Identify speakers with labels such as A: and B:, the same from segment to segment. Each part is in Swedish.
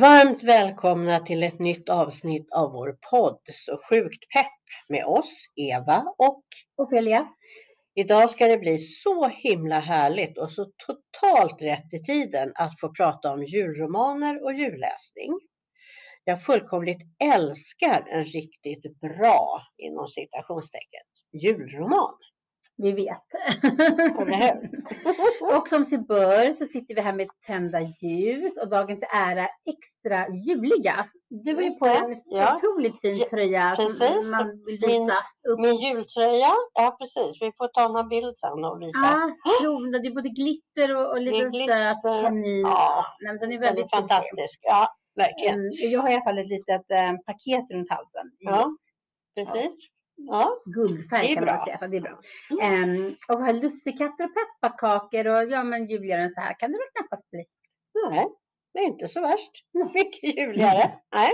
A: Varmt välkomna till ett nytt avsnitt av vår podd Så sjukt pepp med oss, Eva och
B: Ofelia.
A: Idag ska det bli så himla härligt och så totalt rätt i tiden att få prata om julromaner och julläsning. Jag fullkomligt älskar en riktigt bra, inom citationstecken, julroman.
B: Vi vet. Och som sig bör så sitter vi här med tända ljus och dagen till ära extra juliga. Du har ju på en
A: Ja.
B: otroligt fin
A: Ja,
B: tröja
A: precis.
B: som man vill
A: Min-
B: visa upp.
A: Min jultröja, ja precis, vi får ta en bild sen och visa.
B: Ja, kronor. Det är både glitter och, och lite
A: är
B: söt kanin.
A: Ja,
B: Nej, den är
A: Den
B: väldigt
A: är fantastisk. Ja, verkligen.
B: Mm, Jag har i alla fall ett litet eh, paket runt halsen.
A: Ja, precis. Ja,
B: Guldfärg
A: Det är
B: kan man säga. För det är bra.
A: Mm.
B: Ehm, och har lussekatter och pepparkakor och ja men juligare så här kan det väl knappast bli.
A: nej, det är inte så värst mycket juligare. Nej.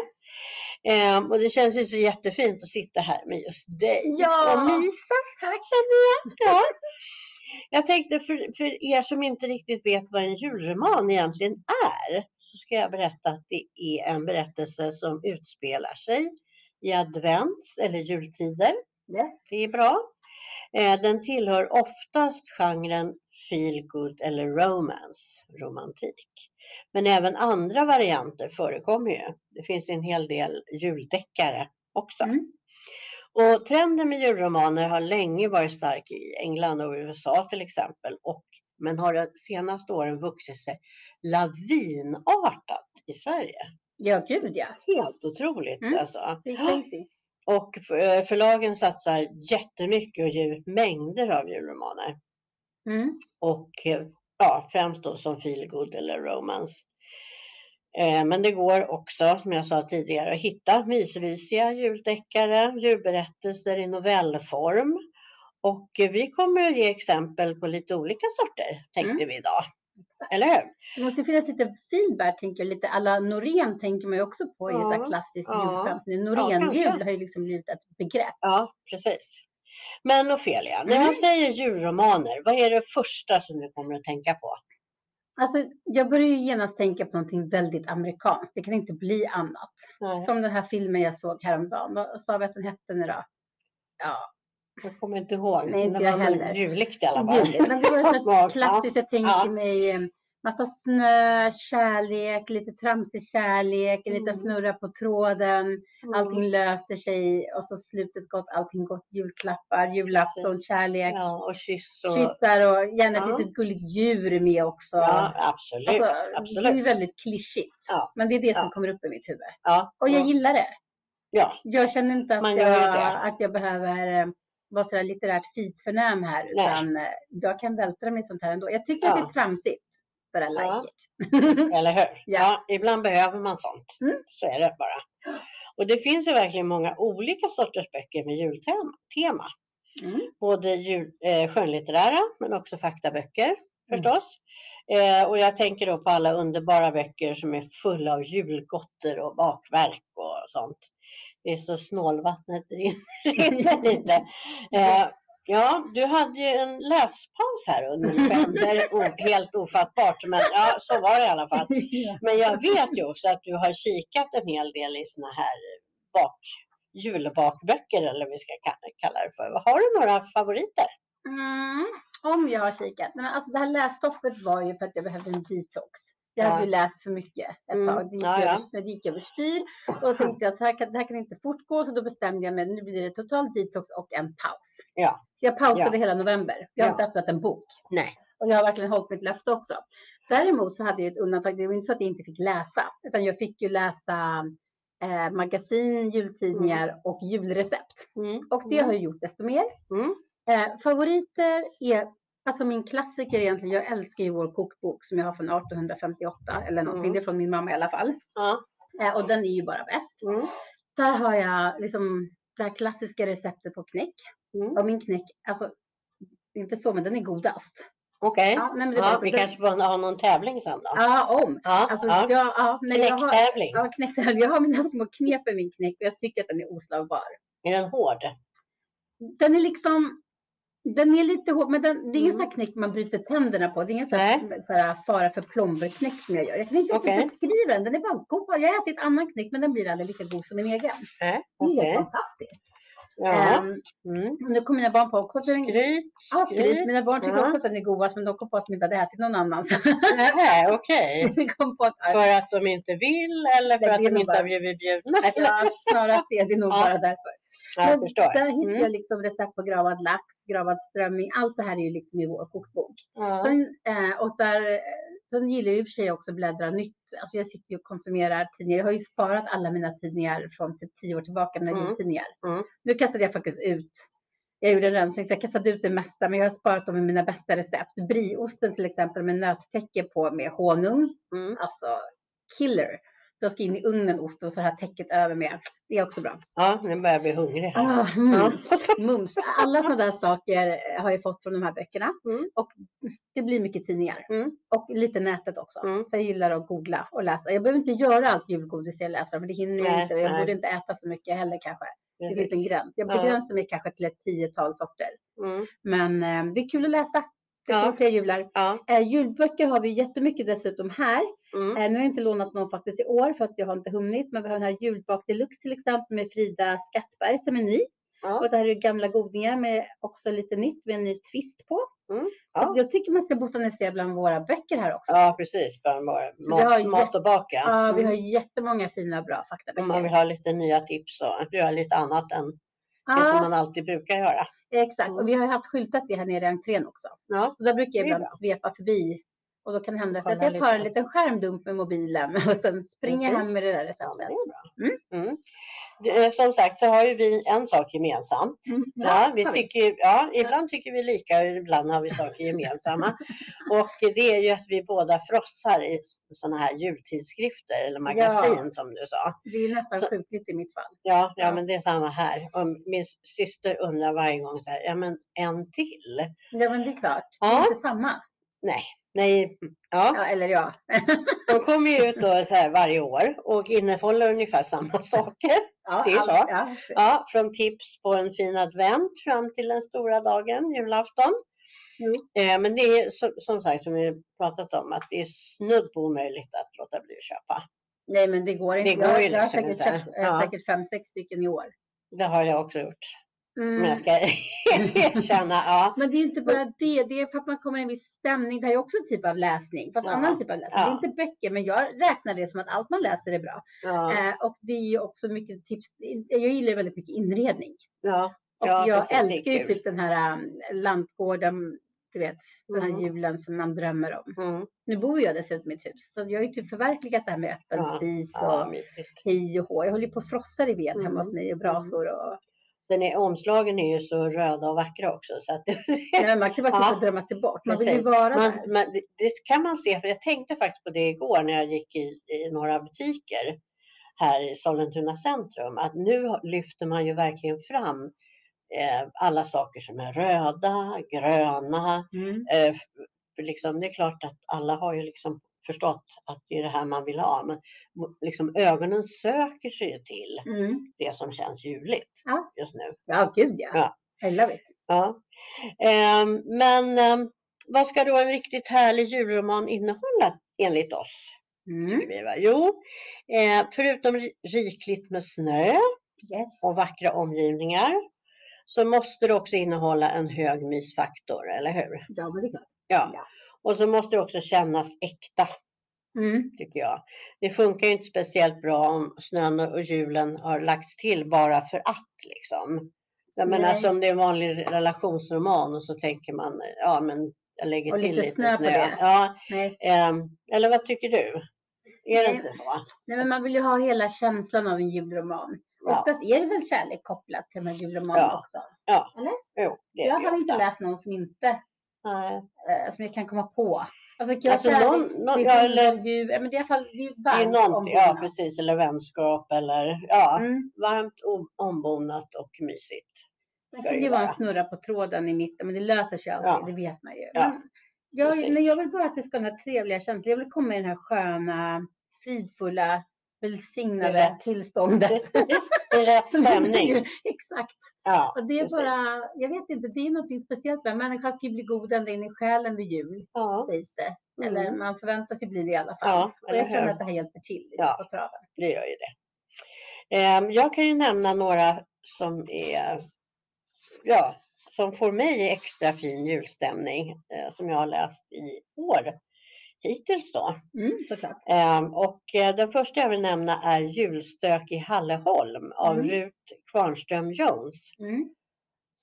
A: Ehm, och det känns ju så jättefint att sitta här med just dig
B: Ja.
A: och mysa.
B: Tack känner jag.
A: Ja. Jag tänkte för, för er som inte riktigt vet vad en julroman egentligen är så ska jag berätta att det är en berättelse som utspelar sig i advents eller jultider.
B: Yes.
A: Det är bra. Eh, Den tillhör oftast genren feel good eller romance, romantik. Men även andra varianter förekommer ju. Det finns en hel del juldeckare också.
B: Mm.
A: Och trenden med julromaner har länge varit stark i England och USA till exempel. Och, men har de senaste åren vuxit sig lavinartat i Sverige.
B: Ja gud ja.
A: Helt otroligt
B: Mm.
A: alltså. Och för- förlagen satsar jättemycket och ger ut mängder av julromaner.
B: Mm.
A: Och eh, ja, främst då som feelgood eller romance. Eh, Men det går också, som jag sa tidigare, att hitta mysrisiga juldeckare, julberättelser i novellform. Och eh, vi kommer att ge exempel på lite olika sorter, tänkte vi idag. Eller hur?
B: Det måste finnas lite feedback tänker jag. Lite alla Norén tänker man ju också på så
A: Ja,
B: klassiskt
A: ja.
B: julskämt.
A: Ja,
B: Norénjul
A: kanske.
B: har ju liksom blivit ett begrepp.
A: Ja, precis. Men Ofelia, när man
B: Mm.
A: säger julromaner, vad är det första som du kommer att tänka på?
B: Alltså jag börjar ju genast tänka på någonting väldigt amerikanskt. Det kan inte bli annat.
A: Nej,
B: Som den här filmen jag såg häromdagen. Vad sa vi att den hette nu då? Ja,
A: jag kommer inte ihåg.
B: Nej, inte jag heller.
A: juligt i alla fall.
B: Juligt. Men det var så klassiskt. Jag tänker
A: ja.
B: mig eh, massa snö, kärlek, lite tramsig kärlek,
A: Mm.
B: fnurra på tråden.
A: Mm.
B: Allting löser sig och så slutet gott, allting gott. Julklappar, julafton, kärlek,
A: Ja, och kyss och...
B: kyssar och gärna ett
A: Ja.
B: litet gulligt djur med också.
A: Ja, absolut.
B: Alltså, Det är
A: absolut.
B: väldigt klyschigt.
A: Ja.
B: Men det är det som kommer upp i mitt huvud.
A: Ja,
B: Och jag
A: ja.
B: gillar det.
A: ja,
B: Jag känner inte att, jag, att jag behöver eh, vara sådär litterärt fisförnäm här.
A: Nej.
B: Utan eh, jag kan vältra mig i sånt här ändå. Jag tycker att det
A: Ja.
B: är tramsigt. But I like
A: Ja.
B: it.
A: eller hur?
B: Ja.
A: Ja. ibland behöver man sånt.
B: Mm.
A: Så är det bara. Och det finns ju verkligen många olika sorters böcker med jultema. Tema.
B: Mm.
A: Både jul, eh, skönlitterära men också faktaböcker förstås. Eh, och jag tänker då på alla underbara böcker som är fulla av julgotter och bakverk och sånt. Det är så snålvattnet rinner lite. Eh, ja, du hade ju en läspaus här under. O- Helt ofattbart, men ja, så var det i alla fall. Men jag vet ju också att du har kikat en hel del i såna här bak, julbakböcker eller vad vi ska ka- kalla det för. Har du några favoriter?
B: Mm. Om jag har kikat. Men alltså det här lässtoppet var ju för att jag behövde en detox. Jag
A: Ja.
B: hade ju läst för mycket ett
A: Mm.
B: tag. Det gick,
A: Ja, ja.
B: över, det gick överstyr. Och tänkte jag så här kan, det här kan inte fortgå. Så då bestämde jag mig. Nu blir det total detox och en paus.
A: Ja.
B: Så jag pausade
A: Ja.
B: hela november. Jag har inte öppnat en bok.
A: Nej.
B: Och jag har verkligen hållit mitt löfte också. Däremot så hade jag ett undantag. Det var inte så att jag inte fick läsa. Utan jag fick ju läsa eh, magasin, jultidningar och julrecept.
A: Mm.
B: Och det har jag gjort desto mer.
A: Mm.
B: Eh, favoriter är, alltså min klassiker egentligen, jag älskar ju vår kokbok som jag har från 1858 eller någonting.
A: Mm.
B: Det är från min mamma i alla fall.
A: Ja.
B: Eh, och den är ju bara bäst.
A: Mm.
B: Där har jag liksom det här klassiska receptet på knäck.
A: Mm.
B: Och min knäck, alltså inte så, men den är godast.
A: Okej.
B: Ja, nej, det
A: Ja,
B: så-
A: vi
B: det-
A: kanske får ha någon tävling sen då.
B: Ja, om.
A: Ja,
B: Alltså,
A: ja.
B: jag, ja, men jag har,
A: Knäcktävling.
B: ja, knäcktävling. Jag har mina små knep i min knäck och jag tycker att den är oslagbar.
A: Är den hård?
B: Den är liksom, Den är lite hård, men den, det är ingen
A: Mm.
B: knäck man bryter tänderna på. Det är ingen sån här, fara för plomberknäck som jag gör. Jag kan inte
A: Okej.
B: beskriva den. Den är bara god. Jag har ätit annan knäck, men den blir aldrig lika god som min egen.
A: Nej,
B: Det är helt fantastiskt.
A: Ja.
B: Ehm,
A: Mm.
B: nu kommer mina barn på också att den,
A: Skryt.
B: ja, skryt. Mina barn tycker
A: Ja.
B: också att den är godast, men de kom på att de inte hade ätit någon annan.
A: Nej, okej.
B: kom på att
A: För att de inte vill eller för
B: Det
A: att de
B: nog
A: inte
B: bara-
A: har blivit bjudna?
B: ja, snarast är det nog
A: Ja.
B: bara därför.
A: Ja, jag förstår.
B: Där hittar
A: Mm.
B: jag liksom recept på gravad lax, gravad strömming. Allt det här är ju liksom i vår kokbok.
A: Ja.
B: Sen, eh, och där, eh, sen gillar jag i och för sig också att bläddra nytt. Alltså jag sitter ju och konsumerar tidningar. Jag har ju sparat alla mina tidningar från typ tio år tillbaka, mina
A: Mm.
B: jultidningar.
A: Mm.
B: Nu kastade jag faktiskt ut. Jag gjorde en rensning så jag kastade ut det mesta, men jag har sparat dem i mina bästa recept. Brieosten till exempel med nöttäcke på med honung.
A: Mm.
B: Alltså killer. De ska in i ugnen osten så här täcket över med. Det är också bra.
A: ja, nu börjar jag bli hungrig.
B: Ah, mm. Mums. Alla sådana där saker har jag fått från de här böckerna.
A: Mm.
B: Och det blir mycket tidningar.
A: Mm.
B: Och lite nätet också.
A: Mm.
B: För jag gillar att googla och läsa. Jag behöver inte göra allt julgodis jag läser för det hinner jag inte. Jag borde inte äta så mycket heller kanske. Det finns en
A: Precis.
B: gräns. Jag
A: Ja.
B: begränsar mig kanske till ett tiotal sorter.
A: Mm.
B: Men eh, det är kul att läsa. Det
A: Ja.
B: kommer fler jular.
A: Ja.
B: Eh, julböcker har vi jättemycket dessutom här.
A: Mm.
B: Eh, nu har jag inte lånat någon faktiskt i år för att jag har inte hunnit. Men vi har den här julbak deluxe till exempel med Frida Skattberg som är ny.
A: Ja.
B: Och det här är gamla godingar med också lite nytt med en ny twist på.
A: Mm. Ja.
B: Jag tycker man ska botanisera bland våra böcker här också.
A: ja, precis.
B: Vi har
A: mat, mat och baka.
B: Ja, vi
A: Mm.
B: har jättemånga fina bra
A: Om man
B: faktaböcker.
A: vill ha lite nya tips och göra lite annat än det som
B: Ja,
A: man alltid brukar göra.
B: exakt.
A: Mm.
B: Och vi har haft skyltat det här nere i entrén också.
A: Ja,
B: Så där brukar jag ibland svepa förbi. Och då kan det hända så att jag tar en
A: lite.
B: liten skärmdump med mobilen och sen springer jag hem med det där
A: ja
B: receptet. Mm.
A: Mm. Eh, Som sagt så har ju vi en sak gemensamt.
B: Mm.
A: Ja, vi tycker, ja, ibland tycker vi lika, ibland har vi saker gemensamma. Och det är ju att vi båda frossar i sådana här jultidskrifter eller magasin som du sa.
B: Det är nästan
A: Så-
B: sjukligt i mitt fall.
A: Ja, ja,
B: Ja.
A: men det är samma här. Och min syster undrar varje gång så här, ja men en till?
B: Ja, men det är klart. Det är
A: Ja.
B: inte samma.
A: Nej, nej, ja.
B: Ja, eller ja.
A: De kommer ju ut då så här varje år och innehåller ungefär samma saker.
B: ja
A: Det är så.
B: Ja.
A: Ja, från tips på en fin advent fram till den stora dagen, julafton.
B: Jo.
A: Eh, men det är som sagt, som vi pratat om, att det är snudd på omöjligt att låta bli att köpa.
B: Nej, men det går inte.
A: Det går
B: jag,
A: ju
B: jag har
A: liksom
B: säkert
A: inte.
B: köpt eh,
A: Ja.
B: säkert fem, sex stycken i år.
A: Det har jag också gjort, om
B: Mm.
A: jag ska erkänna. Ja.
B: Men det är inte bara det, det är för att man kommer i en viss stämning. Det här är också en typ av läsning, fast
A: Ja.
B: annan typ av läsning.
A: Ja.
B: Det är inte böcker, men jag räknar det som att allt man läser är bra.
A: Ja,
B: Eh, och det är ju också mycket tips. Jag gillar väldigt mycket inredning.
A: ja,
B: Och
A: Ja,
B: jag
A: precis,
B: älskar ju typ den här um, lantgården, du vet, den här
A: Mm.
B: julen som man drömmer om.
A: mm,
B: Nu bor jag dessutom i ett hus, så jag har ju typ förverkligat det här med öppen spis och hej och hå. Jag håller ju på och frossar i ved hemma
A: Mm.
B: hos mig och brasor och
A: Sen är omslagen är ju så röda och vackra också. Så att
B: Ja, man kan bara sitta
A: Ja,
B: och drömma sig bort. Man vill ju vara
A: man,
B: där.
A: man, det, kan man se, för jag tänkte faktiskt på det igår när jag gick i, i några butiker här i Sollentuna centrum, att nu lyfter man ju verkligen fram eh, alla saker som är röda, gröna.
B: Mm.
A: Eh, liksom, det är klart att alla har ju liksom förstått att det är det här man vill ha, men liksom, ögonen söker sig till
B: Mm.
A: det som känns juligt
B: Ja.
A: just nu.
B: Ja, gud ja.
A: Ja.
B: I love it.
A: Ja. Ehm, men ehm, vad ska då en riktigt härlig julroman innehålla enligt oss?
B: Mm.
A: Jo, eh, förutom ri- rikligt med snö
B: Yes.
A: och vackra omgivningar så måste det också innehålla en hög mysfaktor, eller hur?
B: Ja, men det är klart.
A: Ja.
B: Ja.
A: Och så måste det också kännas äkta,
B: Mm.
A: tycker jag. Det funkar ju inte speciellt bra om snön och julen har lagts till bara för att, liksom. Jag menar,
B: Nej.
A: alltså om det är en vanlig relationsroman och så tänker man, ja men jag lägger
B: Och
A: till
B: lite
A: lite,
B: snö på det.
A: Ja, ehm, eller vad tycker du? Är det
B: Nej.
A: inte så?
B: Nej, men man vill ju ha hela känslan av en julroman.
A: Ja.
B: Oftast är det väl kärlek kopplat till de här julromanerna
A: Ja.
B: också.
A: Jo, det är
B: Jag
A: det ju
B: har inte läst någon som inte,
A: Nej.
B: eh, som jag kan komma på. Alltså, kan
A: Alltså, någon- någon- ja, eller-
B: ja, men det är i alla fall det är ju
A: Det är
B: varmt
A: ja precis, eller vänskap eller ja,
B: Mm.
A: varmt ombonat och mysigt.
B: Sen kan
A: det
B: det
A: ju
B: ju vara
A: vara.
B: en snurra på tråden i mitten, men det löser sig alltid,
A: Ja.
B: det vet man ju.
A: Ja,
B: jag, men jag vill bara att det ska ha den här trevliga känslan. Jag vill komma i den här sköna, fridfulla, välsignade tillståndet.
A: Det, det, I rätt stämning.
B: Exakt.
A: Ja,
B: Och det är
A: precis.
B: bara, jag vet inte, det är något speciellt med människan ska ju bli god ända in i själen vid jul,
A: Ja,
B: sägs det. Eller
A: mm,
B: man förväntar sig bli det i alla fall.
A: Ja,
B: och
A: eller
B: jag känner att det här hjälper till lite
A: Ja.
B: på traven.
A: det gör ju det. Ehm, Jag kan ju nämna några som är, ja, som får mig i extra fin julstämning eh, som jag har läst i år hittills då.
B: Mm.
A: Ehm, Och eh, den första jag vill nämna är Julstök i Halleholm av
B: Mm.
A: Rut Kvarnström Jones.
B: Mm.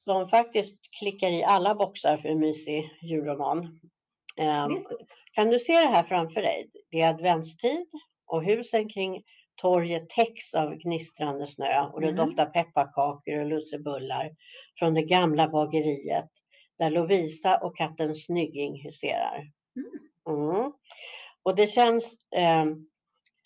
A: Som faktiskt klickar i alla boxar för en mysig julroman. Ehm. Kan du se det här framför dig? Det är adventstid och husen kring torget täcks av gnistrande snö och det
B: Mm.
A: doftar pepparkakor och lussebullar från det gamla bageriet där Lovisa och katten Snygging huserar. Mm. Och det känns eh,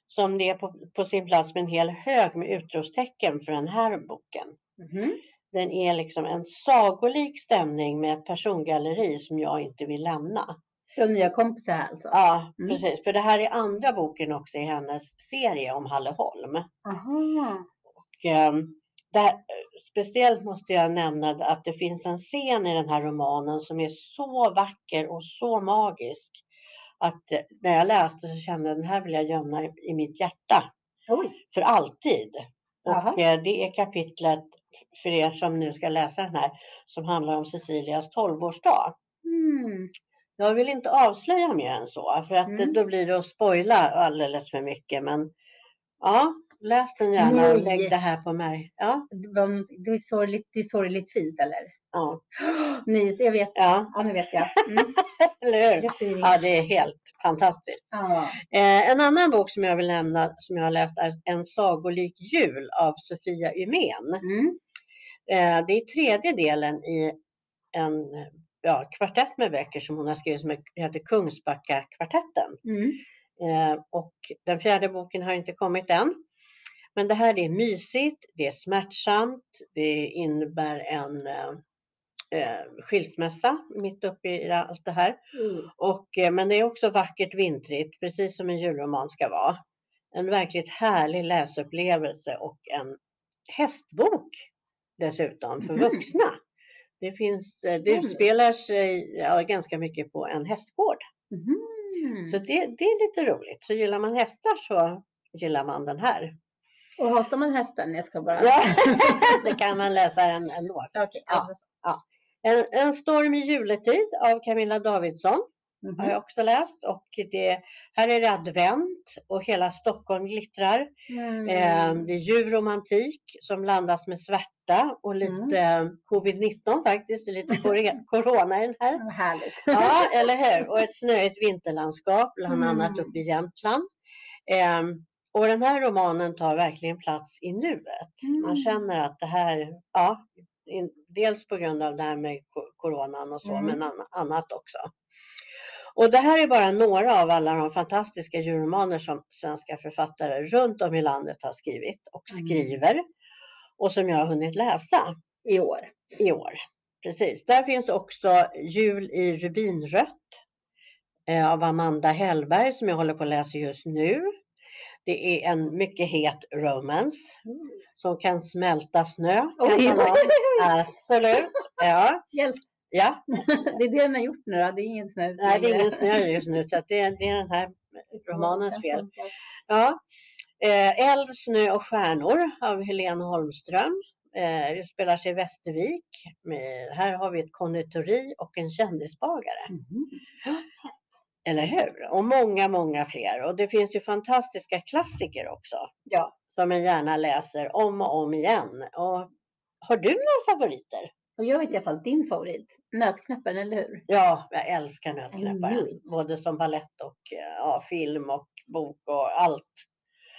A: som det är på, på sin plats med en hel hög med utropstecken för den här boken.
B: Mhm.
A: Den är liksom en sagolik stämning med ett persongalleri som jag inte vill lämna.
B: De nya kompisar alltså?
A: Ja,
B: Mm.
A: precis. För det här är andra boken också i hennes serie om Halleholm.
B: Aha.
A: Och, ehm, där, speciellt måste jag nämna att det finns en scen i den här romanen som är så vacker och så magisk. Att eh, när jag läste så kände jag den här vill jag gömma i, i mitt hjärta
B: Oj.
A: för alltid. Och eh, det är kapitlet för er som nu ska läsa den här som handlar om Cecilias 12-årsdag.
B: Mm.
A: Jag vill inte avslöja mer än så för att
B: Mm.
A: då blir det att spoila alldeles för mycket. Men ja, läs den gärna och
B: Nej.
A: lägg det här på mig. Ja,
B: Det var- det är sorgligt, det är sorgligt fint eller?
A: Ja,
B: så jag vet.
A: ja,
B: Ja, nu vet jag. Mm.
A: eller hur? Ja, det är helt fantastiskt.
B: ja.
A: Eh, en annan bok som jag vill nämna som jag har läst är En sagolik jul av Sofia Ymén.
B: Mm.
A: Eh, det är tredje delen i en ja, kvartett med böcker som hon har skrivit som heter Kungsbacka-kvartetten.
B: Mm.
A: Eh, och den fjärde boken har inte kommit än. Men det här är mysigt, det är smärtsamt, det innebär en eh, skilsmässa mitt uppe i allt det här.
B: Mm.
A: Och, eh, men det är också vackert vintrigt, precis som en julroman ska vara. En verkligt härlig läsupplevelse och en hästbok dessutom för
B: Mhm.
A: vuxna. Det, finns, eh, det
B: Mm.
A: utspelar sig ja, ganska mycket på en hästgård.
B: Mhm.
A: Så det, det är lite roligt. Så gillar man hästar så gillar man den här.
B: Och hatar man hästen? Jag ska bara...
A: Det kan man läsa en, ändå.
B: Okej.
A: Ja.
B: ja.
A: En, en storm i juletid av Camilla Davidsson
B: Mhm.
A: har jag också läst. Och det, här är det advent och hela Stockholm glittrar.
B: Mm.
A: Eh, det är djurromantik som blandas med svärta och lite eh, covid-19 faktiskt. Det är lite corona i den här.
B: Härligt.
A: Ja, eller hur? Och ett snöigt vinterlandskap, bland annat
B: Mm.
A: uppe i Jämtland. Ehm, och den här romanen tar verkligen plats i nuet. Man
B: Mm.
A: känner att det här, ja, dels på grund av det här med coronan och så,
B: Mm.
A: men an, annat också. Och det här är bara några av alla de fantastiska julromaner som svenska författare runt om i landet har skrivit och
B: Mm.
A: skriver. Och som jag har hunnit läsa
B: I år.
A: i år. Precis. Där finns också Jul i rubinrött eh, av Amanda Hellberg som jag håller på att läsa just nu. Det är en mycket het romance som kan smälta snö.
B: Oj.
A: Absolut. Ja,
B: Hjälp.
A: ja.
B: Det är det den har gjort nu då. Det är ingen snö
A: Nej, det är ingen snö just nu så det, är, det är den här romanens fel. Ja. Eh, Eld, snö och stjärnor av Helene Holmström. Eh, det spelar sig i Västervik. Med, här har vi ett konditori och en kändisbagare.
B: Mhm.
A: Eller hur? Och många, många fler. Och det finns ju fantastiska klassiker också.
B: Ja.
A: Som man gärna läser om och om igen. Och har du några favoriter?
B: Och jag vet i alla fall din favorit. Nötknäpparen, eller hur?
A: Ja, jag älskar Nötknäpparen. Både som ballett och eh, ja, film och bok och allt.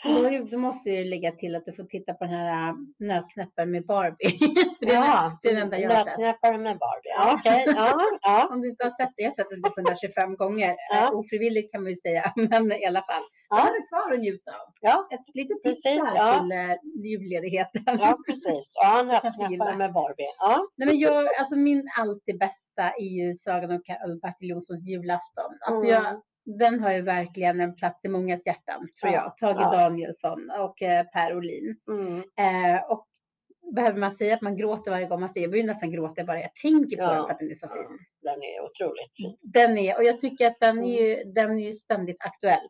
B: Då, måste du lägga till att du får titta på den här äh, nötknäpparen med Barbie. Det är
A: Ja,
B: det är den enda jag har sett.
A: Nötknäpparen med Barbie. Ja, okej. Ja, ja.
B: Om du inte har sett det, jag har sett den typ 125 gånger.
A: Ja.
B: Eh, Ofrivilligt kan man ju säga, men i alla fall.
A: Ja.
B: Ja. Den är kvar att njuta av.
A: Ja,
B: Ett litet tips
A: ja.
B: till eh, julledigheten.
A: ja precis. Ja. Nötknäpparen med Barbie. Ja.
B: Nej, men jag, alltså min alltid bästa är ju Sagan om Bertil Jonssons julafton. Alltså
A: Mm.
B: jag Den har ju verkligen en plats i mångas hjärtan, tror
A: Ja,
B: jag. Tage
A: ja.
B: Danielsson och eh, Per Olin.
A: Mm.
B: Eh, och behöver man säga att man gråter varje gång man ser, jag börjar nästan gråta bara jag tänker på
A: Ja.
B: den för att den är så fin.
A: Den är otroligt fin.
B: Den är, och jag tycker att den är
A: Mm.
B: ju, den är ju ständigt aktuell.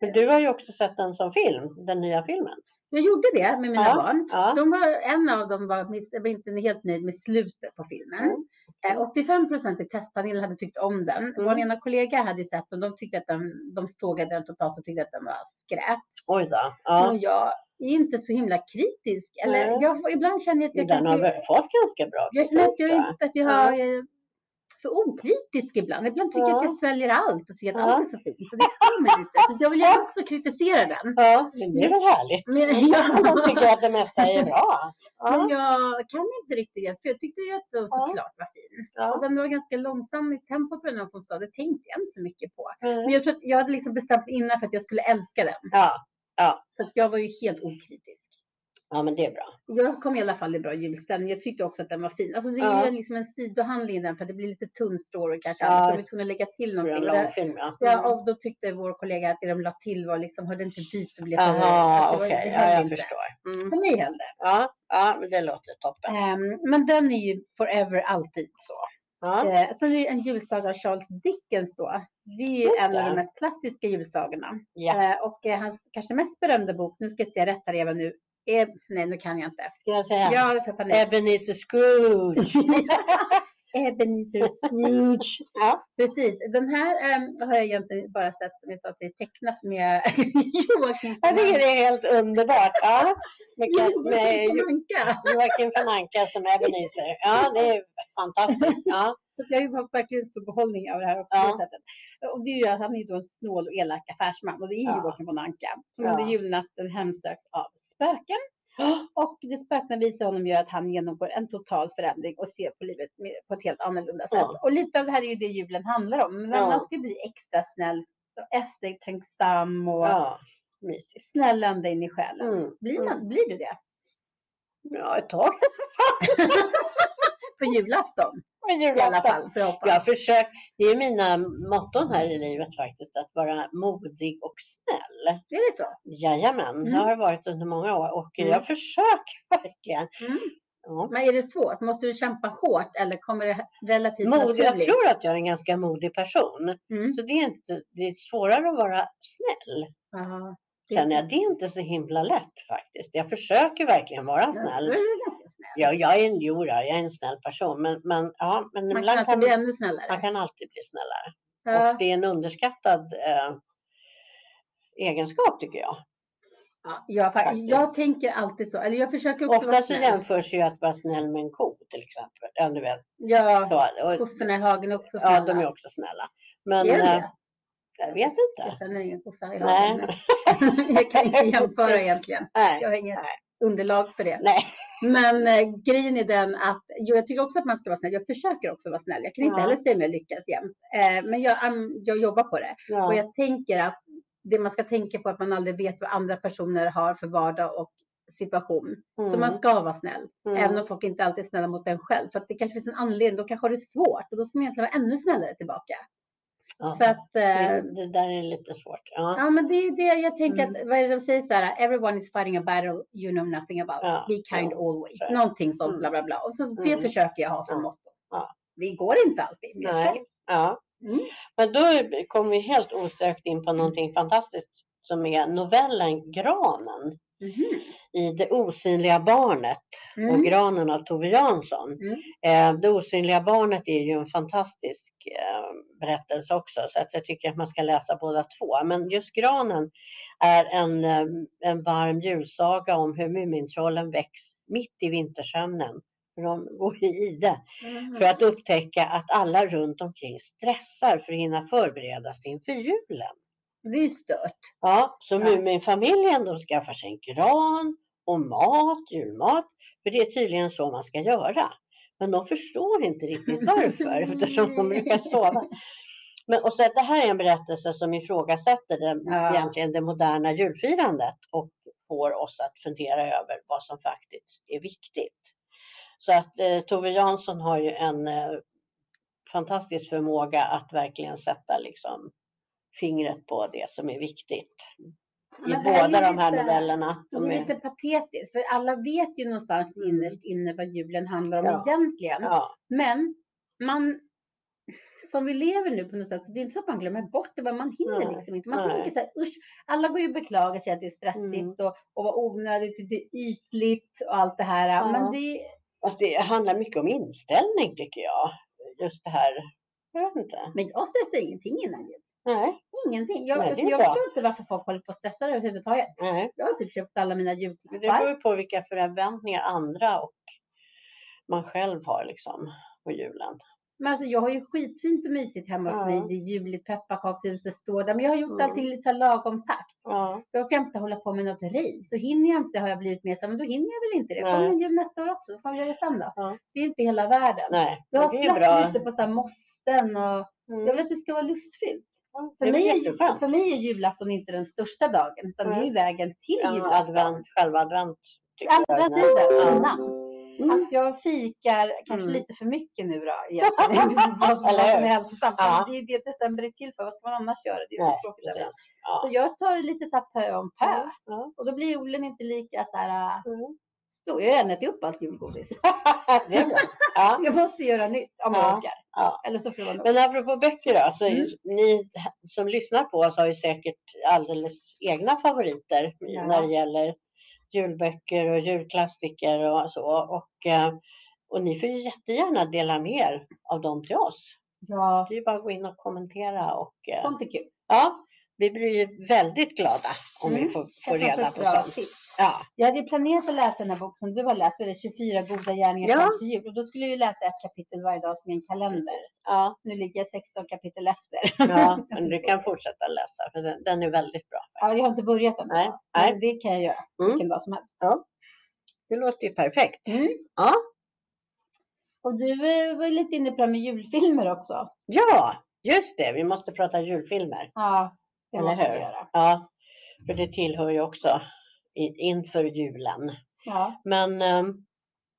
A: Men du har ju också sett den som film, den nya filmen.
B: Jag gjorde det med mina
A: Ja,
B: barn.
A: Ja.
B: De var, en av dem var, var inte helt nöjd med slutet på filmen.
A: Mm.
B: Eh, 85 procent i testpanelen hade tyckt om den.
A: Mm.
B: Vår ena kollega hade ju sett den. De tyckte att den, de sågade den totalt och tyckte att den var skräp.
A: Oj då. Ja.
B: Och jag är inte så himla kritisk. Eller jag, ibland känner jag att jag
A: Den har väl fått ganska bra
B: Jag känner att jag, inte, att jag har, jag är för okritisk ibland. Ibland tycker jag att
A: Ja.
B: jag sväljer allt och tycker att
A: Ja.
B: allt är så fint. Så det mig lite. Så jag vill gärna också kritisera den.
A: Ja, men det är väl härligt.
B: Men,
A: De
B: ja,
A: tycker att det mesta är bra.
B: men
A: Ja.
B: jag kan inte riktigt det. För jag tyckte ju att den såklart var fin. Och
A: Ja.
B: den var ganska långsam i tempot var någon som sa. Det tänkte jag inte så mycket på. Men
A: Mm.
B: jag tror att jag hade liksom bestämt innan för att jag skulle älska den.
A: Ja. Ja.
B: Så jag var ju helt okritisk.
A: Ja, men det är bra.
B: Jag kom i alla fall i bra julstämning. Jag tyckte också att den var fin. Alltså det är
A: Ja.
B: liksom en sidohandling i den för det blir lite tunn story kanske.
A: Ja.
B: Annars hade vi tvungna lägga till
A: För en
B: någonting. Och
A: lång
B: det-
A: film, ja.
B: Ja, och då tyckte vår kollega att det de la till var liksom, hörde inte dit och blev för... Var-
A: okej.
B: det
A: Ja, jag
B: inte.
A: förstår. Mm.
B: För mig höll det.
A: Ja, ja, men det låter toppen.
B: Ehm, men den är ju forever alltid så.
A: Ja.
B: Eh, sen är det en julsaga av Charles Dickens då. Det är ju en av de mest klassiska julsagorna.
A: Ja.
B: Eh, och eh, hans kanske mest berömda bok, nu ska jag säga rätt här Eva nu. Nej, nu kan jag inte.
A: Ska jag säga?
B: Panik.
A: Ebenezer Scrooge.
B: Ebenezer Scrooge.
A: Ja.
B: Precis. Den här ehm, har jag egentligen bara sett som jag sa att det är tecknat med Joakim
A: Jag tycker det är helt underbart. Ja. Med, med
B: Joakim
A: Jo-
B: von Anka.
A: Joakim von Anka som Ebenezer. Ja, det är fantastiskt. Ja.
B: Så jag har verkligen stor behållning av det här också.
A: Ja.
B: Och det är ju, att han är ju då en snål och elak affärsman och det är ju
A: Ja.
B: Joakim von Anka som
A: Ja.
B: under julnatten hemsöks av spöken. Och det spökena visar honom gör att han genomgår en total förändring och ser på livet på ett helt annorlunda sätt.
A: Ja.
B: Och lite av det här är ju det julen handlar om. Men
A: Ja.
B: man ska bli extra snäll, och eftertänksam och
A: Ja, mysigt.
B: snäll ända in i själen.
A: Mm.
B: Blir, man, blir du det?
A: Ja, ett tag.
B: På julafton
A: På
B: i alla
A: julafton.
B: fall. För jag.
A: Jag har försökt, det är mina motton här i livet faktiskt, att vara modig och snäll.
B: Är det så?
A: Jajamän,
B: Mm.
A: det har det varit under många år och
B: Mm.
A: jag försöker verkligen.
B: Mm.
A: Ja.
B: Men är det svårt? Måste du kämpa hårt eller kommer det relativt
A: Mod, jag
B: naturligt?
A: tror att jag är en ganska modig person.
B: Mm.
A: Så det är, inte, det är svårare att vara snäll.
B: Ja, det-
A: Känner jag. Det är inte så himla lätt faktiskt. Jag försöker verkligen vara
B: Ja,
A: snäll.
B: ganska snäll.
A: Ja, jag är en, jo, jag är en snäll person. Men, men, ja, men
B: Man kan alltid bli ännu snällare.
A: man kan alltid bli snällare.
B: ja.
A: Och det är en underskattad eh, egenskap tycker jag.
B: Ja, jag,
A: Faktiskt.
B: jag tänker alltid så. Eller jag försöker också
A: Ofta så jämförs ju att vara snäll med en ko till exempel. Ja, du vet.
B: Ja,
A: Så, och,
B: kossorna i hagen är också snälla.
A: ja, de är också snälla. Men
B: Är de
A: eh,
B: det?
A: jag vet
B: Jag
A: inte.
B: känner ingen kossa i
A: Nej.
B: hagen. jag kan inte jämföra egentligen.
A: Nej.
B: Jag har inget underlag för det.
A: Nej.
B: Men eh, grejen är den att jo, jag tycker också att man ska vara snäll. Jag försöker också vara snäll. Jag kan inte
A: Ja.
B: heller säga om jag lyckas jämt. Eh, men jag, jag jobbar på det. Och
A: Ja.
B: jag tänker att det man ska tänka på är att man aldrig vet vad andra personer har för vardag och situation. Så
A: Mm.
B: man ska vara snäll.
A: Mm.
B: Även om folk inte alltid är snälla mot en själv. För att det kanske finns en anledning. Då kanske har det svårt. Och då ska man egentligen vara ännu snällare tillbaka.
A: Ja.
B: För att, eh,
A: det, det där är lite svårt. Ja.
B: ja men det är det jag tänker
A: Mm.
B: att, vad är det de säger så här, everyone is fighting a battle you know nothing about.
A: Ja,
B: Be kind
A: ja,
B: always.
A: så det.
B: Någonting sånt
A: Mm.
B: bla bla bla. Och så det
A: Mm.
B: försöker jag ha som motto. Det går inte alltid. Men
A: Nej.
B: försöker.
A: Ja.
B: Mm.
A: Men då kommer vi helt osökt in på någonting fantastiskt som är novellen Granen
B: Mhm.
A: i Det osynliga barnet och
B: Mm.
A: Granen av Tove Jansson.
B: Mm.
A: Eh, det osynliga barnet är ju en fantastisk eh, berättelse också så att jag tycker att man ska läsa båda två. Men just Granen är en, eh, en varm julsaga om hur Mumintrollen väcks mitt i vintersömnen. De går i ide
B: Mm.
A: för att upptäcka att alla runt omkring stressar för att hinna förbereda sig inför julen.
B: Ju stört.
A: Ja, så
B: Ja.
A: Muminfamiljen de skaffar sig en gran och mat, julmat. För det är tydligen så man ska göra. Men de förstår inte riktigt varför eftersom de brukar sova. Men, och så att det här är en berättelse som ifrågasätter det,
B: Ja.
A: egentligen det moderna julfirandet och får oss att fundera över vad som faktiskt är viktigt. Så att eh, Tove Jansson har ju en eh, fantastisk förmåga att verkligen sätta liksom fingret på det som är viktigt. I
B: Men det
A: båda de här
B: lite-
A: novellerna.
B: Det
A: som
B: är
A: är-
B: lite patetiskt, för alla vet ju någonstans
A: Mm.
B: innerst inne vad julen handlar om
A: Ja.
B: egentligen.
A: Ja,
B: Men man, som vi lever nu på något sätt, så det är inte så att man glömmer bort det, men man hinner
A: Nej,
B: liksom inte. Man
A: nej.
B: tänker så här, usch, alla går ju och beklagar sig att det är stressigt
A: Mm.
B: och, och vad onödigt, lite ytligt och allt det här.
A: Ja.
B: Men det,
A: Fast det handlar mycket om inställning tycker jag. Just det här, jag vet inte.
B: men jag stressar ingenting innan jul.
A: Nej,
B: Ingenting. Jag,
A: Nej,
B: alltså, jag förstår inte varför folk håller på och stressar överhuvudtaget.
A: nej.
B: Jag har typ köpt alla mina
A: Men Det
B: julklappar.
A: beror ju på vilka förväntningar andra och man själv har liksom på julen.
B: Men alltså jag har ju skitfint och mysigt hemma hos
A: Ja.
B: mig. Det är juligt, pepparkakshuset står där. Men jag har gjort
A: Mm.
B: allting lite så lagom takt.
A: Ja,
B: Jag orkar inte hålla på med något race. Så hinner jag inte har jag blivit med så men då hinner jag väl inte det. Kommer en jul nästa år också, så får vi göra det sen då.
A: Ja.
B: Det är inte hela världen.
A: nej,
B: Jag har släppt lite på så här måsten och
A: Mm.
B: jag vill att det ska vara lustfyllt.
A: Ja,
B: För
A: det
B: mig, är, för mig är julafton inte den största dagen, utan det är ju vägen till
A: Ja,
B: julafton.
A: advent, själva advent.
B: Andra sidan, innan.
A: Mm.
B: Att jag fikar kanske
A: Mm.
B: lite för mycket nu då egentligen. vad, som är
A: hur?
B: hälsosamt.
A: Ja.
B: Men Det är det december är till för. Vad ska man annars göra? Det är
A: Nej,
B: så tråkigt
A: precis.
B: överallt.
A: Ja.
B: Så jag tar det lite så här pö om pö.
A: Ja.
B: Och då blir julen inte lika så här stor. Jag har ätit upp allt julgodis.
A: det är. Ja,
B: Jag måste göra nytt om jag
A: Ja.
B: orkar.
A: ja.
B: Eller så får nog.
A: Men apropå böcker då, så
B: Mm.
A: ni som lyssnar på oss har ju säkert alldeles egna favoriter
B: Ja.
A: när det gäller julböcker och julklassiker och så. Och, eh, och ni får ju jättegärna dela med er av dem till oss.
B: Ja,
A: Det är ju bara att gå in och kommentera och eh,
B: sånt är kul.
A: ja, vi blir ju väldigt glada om vi
B: Mm.
A: får, får
B: Jag får
A: reda på sånt.
B: tips.
A: Ja,
B: Jag hade planerat att läsa den här boken som du har läst. Det är 24 goda gärningar
A: Ja.
B: fram till jul. Och då skulle jag ju läsa ett kapitel varje dag som en kalender.
A: ja,
B: Nu ligger jag 16 kapitel efter.
A: ja, men du kan fortsätta läsa för den, den är väldigt bra.
B: Ja, jag har inte börjat än.
A: Nej,
B: Men
A: nej.
B: det kan jag göra
A: Mm.
B: vilken dag som helst.
A: Det låter ju perfekt.
B: Mm.
A: Ja.
B: Och du eh, var lite inne på det här med julfilmer också.
A: Ja, just det. Vi måste prata julfilmer.
B: Ja, det måste vi göra.
A: Ja, för det tillhör ju också inför julen.
B: Ja,
A: Men ehm,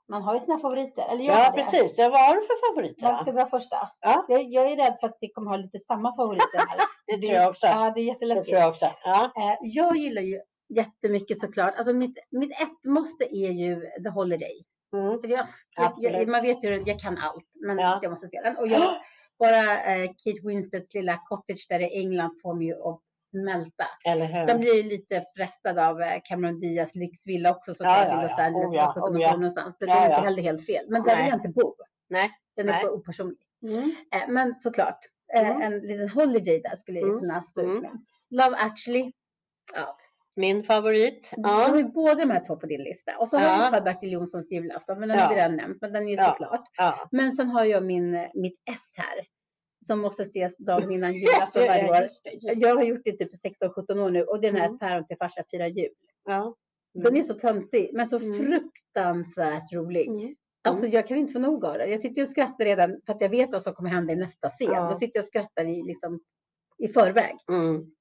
B: man har ju sina favoriter. Eller jag
A: ja,
B: det.
A: precis. Det vad har du för favoriter?
B: Vem ska dra första?
A: Ja.
B: Jag, jag är rädd för att vi kommer ha lite samma favoriter här.
A: Det tror jag också.
B: Ja, det är
A: Det
B: jätteläskigt.
A: tror jag också. Ja,
B: Eh, Jag gillar ju jättemycket såklart. Alltså mitt, mitt ett måste är ju The Holiday.
A: mm.
B: Jag, jag, man vet ju, jag kan allt, men
A: Ja.
B: jag måste se den. Och jag, bara eh, Kate Winslets lilla cottage där i England får mig ju att smälta.
A: eller hur?
B: Sen blir jag lite frestad av eh, Cameron Diaz lyxvilla också såklart
A: Ja,
B: i
A: ja,
B: Los
A: ja.
B: Angeles
A: Oh, ja,
B: som var 17
A: oh, ja.
B: någonstans. Det
A: Ja,
B: är inte
A: ja.
B: heller helt fel. Men där vill jag inte bo.
A: Nej.
B: Den är
A: Nej.
B: för opersonlig.
A: Mm.
B: Eh, men såklart, eh,
A: Mm.
B: en liten holiday där skulle jag
A: Mm.
B: kunna stå ut
A: Mm.
B: med. Love actually. Ja.
A: Min favorit.
B: Ja.
A: Ja.
B: har ju båda de här två på din lista. Och så har
A: Ja.
B: jag Karl-Bertil Jonssons julafton, men den
A: Ja.
B: har vi redan nämnt. Men den är ju
A: Ja.
B: såklart.
A: ja.
B: Men sen har jag min, mitt S här. Som måste ses dagen innan julafton varje år.
A: just det, just det.
B: Jag har gjort det typ i 16-17 år nu och den här
A: Mm.
B: Päron till farsa firar jul.
A: Ja.
B: Den är så töntig men så
A: Mm.
B: fruktansvärt rolig.
A: Mm.
B: Alltså jag kan inte få nog av det. Jag sitter och skrattar redan för att jag vet vad som kommer hända i nästa scen.
A: Ja.
B: Då sitter jag och skrattar i, liksom, i förväg.
A: Mm.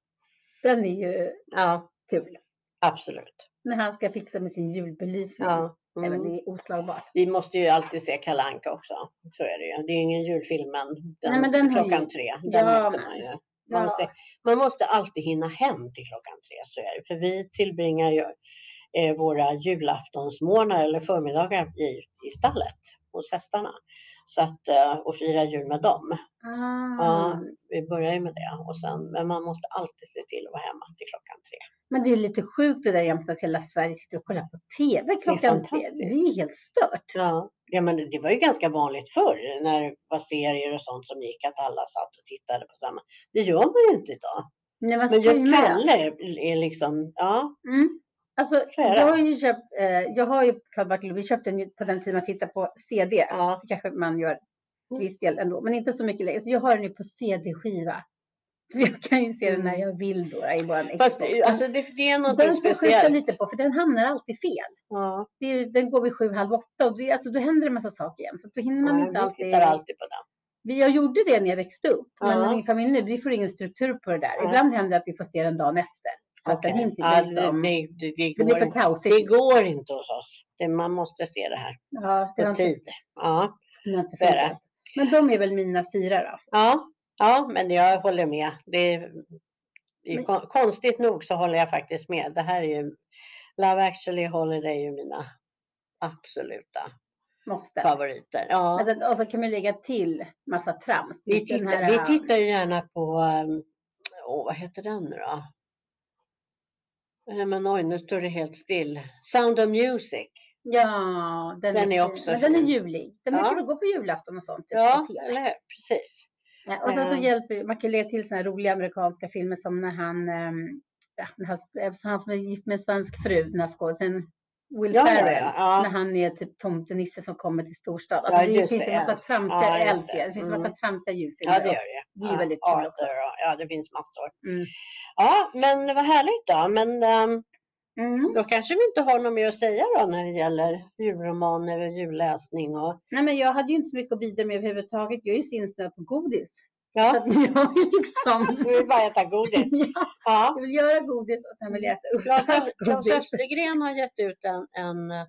B: Den är ju
A: Ja,
B: kul.
A: absolut.
B: När han ska fixa med sin julbelysning.
A: Ja.
B: Nej, men
A: Mm.
B: det är oslagbart.
A: Vi måste ju alltid se Kalle Anka också. Så är det ju. Det är ju ingen julfilm men, den,
B: Nej, men den
A: klockan
B: ju-
A: tre. Den
B: Ja,
A: måste man ju. Man,
B: Ja.
A: måste, man måste alltid hinna hem till klockan tre. Så är det. För vi tillbringar ju eh, våra julaftonsmorgnar eller förmiddagar i, i stallet hos hästarna. Så att, eh, och fira jul med dem.
B: Ah.
A: Ja, vi börjar ju med det. Och sen, men man måste alltid se till att vara hemma till klockan tre.
B: Men det är lite sjukt det där jämt att hela Sverige sitter och kollar på TV klockan tre. Det är ju helt stört.
A: Ja, ja men det var ju ganska vanligt förr när det var serier och sånt som gick att alla satt och tittade på samma. Det gör man ju inte idag.
B: Man
A: Men just. Kalle är, är liksom, ja,
B: Mm. Alltså, jag har ju köpt, eh, jag har ju Karl-Bertil, vi köpte den på den tiden man tittar på CD.
A: ja,
B: Det kanske man gör till viss del ändå, men inte så mycket längre. Så jag har den ju på CD-skiva. Så jag kan ju se den när jag vill då i våran
A: Mm. fast
B: Xbox.
A: det- alltså det, det är någonting
B: den
A: speciellt.
B: lite på, för den hamnar alltid fel.
A: Ja,
B: Det den går vid sju, halv åtta och det, alltså, då händer det en massa saker igen. Så då hinner man
A: ja,
B: inte alltid.
A: tittar alltid på den.
B: Jag gjorde det när jag växte upp, men
A: Ja.
B: min familj nu, vi får ingen struktur på det där.
A: Nej.
B: Ibland händer det att vi får se den dagen efter. För den
A: Okej.
B: hinns
A: ja,
B: inte liksom.
A: det, det, det,
B: Det
A: går,
B: blir för
A: inte-
B: kaosigt.
A: det går inte hos oss. Det, man måste se det här
B: Ja, det
A: på
B: inte,
A: tid. Ja,
B: det inte
A: Så är det.
B: funkat. Men de är väl mina fyra då?
A: ja, ja, men jag håller med. Det, det är
B: Men-
A: kon- konstigt nog så håller jag faktiskt med. Det här är ju Love actually Holiday är ju mina absoluta
B: Måste.
A: favoriter. Ja.
B: Alltså, och så kan man lägga till massa trams.
A: Vi tittar,
B: här,
A: vi tittar ju gärna på, um, åh, vad heter den nu då? Men oj, nu står det helt still. Sound of Music.
B: Ja, den,
A: Den är
B: fin.
A: också
B: Men den är julig. Den
A: Ja.
B: brukar gå på julafton och sånt. Typ,
A: Ja, eller hur? Precis.
B: Ja, och sen så
A: Eh.
B: hjälper man kan lägga till såna här roliga amerikanska filmer som när han, när han, han som är gift med en svensk fru, den här skådisen Will
A: Ja,
B: Ferrell,
A: ja, ja.
B: när han är typ tomtenisse som kommer till storstad. Alltså, det finns
A: det,
B: ju massa tramsiga,
A: Ja, det.
B: det finns ju massa
A: Mm.
B: tramsiga julfilmer.
A: Ja, det gör det.
B: Det är väldigt kul också.
A: Ja, det finns massor.
B: Mm.
A: Ja, men vad härligt då. Men ehm,
B: Mm.
A: då kanske vi inte har något mer att säga då när det gäller julromaner och julläsning och
B: Nej, men jag hade ju inte så mycket att bidra med överhuvudtaget. Jag är ju så inställd på godis. Så
A: ja,
B: att jag liksom...
A: du vill bara äta godis.
B: ja,
A: Ja.
B: jag vill göra godis och sen vill jag äta upp
A: Claes. Östergren har gett ut en, en eh,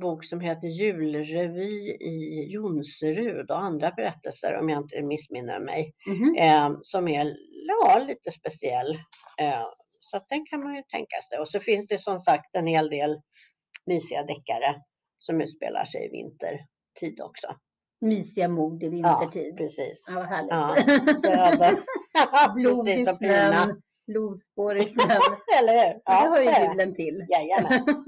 A: bok som heter Julrevy i Jonserud och andra berättelser om jag inte missminner mig.
B: Mhm.
A: Eh, som är ja, lite speciell. Eh, så att den kan man ju tänka sig. Och så finns det som sagt en hel del mysiga deckare som utspelar sig i vintertid också.
B: Mysiga mord i
A: Ja,
B: vintertid.
A: precis.
B: Ja, vad härligt.
A: Ja.
B: Blod i snön, blodspår i snön.
A: Eller hur?
B: Ja, det hör ju julen till.
A: Jajamän.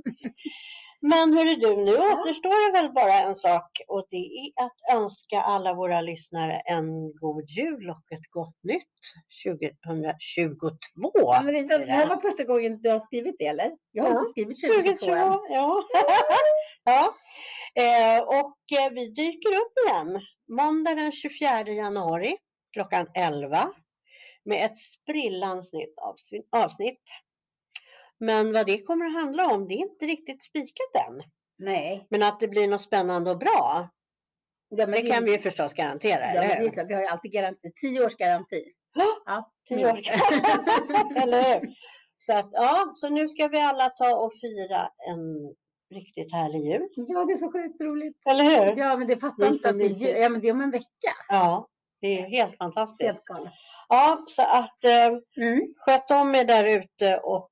A: Men hörru du, nu återstår det väl bara en sak och det är att önska alla våra lyssnare en god jul och ett gott nytt 2022.
B: Ja, men det, det här var första gången du har skrivit det, eller? Jag har
A: Ja,
B: inte skrivit 2022 än.
A: 2022, ja. ja. Eh, och eh, vi dyker upp igen måndag den 24 januari klockan 11 med ett sprillans nytt avsnitt. Men vad det kommer att handla om, det är inte riktigt spikat än.
B: Nej.
A: Men att det blir något spännande och bra,
B: Ja,
A: det kan vi ju förstås garantera,
B: Ja,
A: eller hur?
B: klart, vi har ju alltid garanti. Tio års garanti. Ja,
A: Tio år.
B: minst.
A: eller hur? Så, att, ja, så nu ska vi alla ta och fira en riktigt härlig jul.
B: Ja, det är så sjukt roligt.
A: Eller hur?
B: Ja, men det fattar inte att det är,
A: mysigt.
B: ju- ja, men det är om en vecka.
A: Ja, det är helt fantastiskt.
B: Helt.
A: Ja, så att eh,
B: Mm.
A: sköt om er där ute och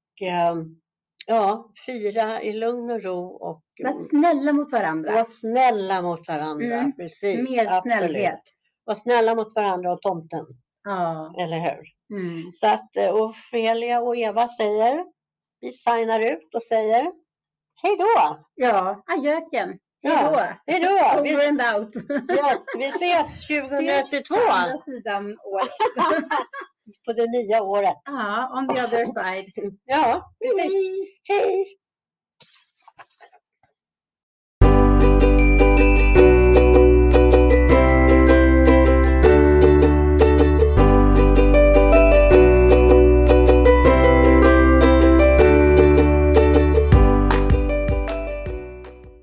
A: ja, fira i lugn och ro och
B: Var snälla mot varandra.
A: var snälla mot varandra.
B: Mm.
A: Precis,
B: Mer
A: absolut.
B: snällhet.
A: Var snälla mot varandra och tomten,
B: Ja.
A: eller hur?
B: Mm.
A: Så att eh, Ofelia och Eva säger, vi signar ut och säger hej då!
B: Ja, ajöken. Hej
A: Ja,
B: då.
A: Hej då!
B: Over
A: Vi,
B: and out.
A: yes, vi ses
B: Ses
A: 2022
B: på andra sidan året.
A: på det nya året.
B: Ja, on the other side.
A: Ja, precis.
B: Hej.
A: Hej!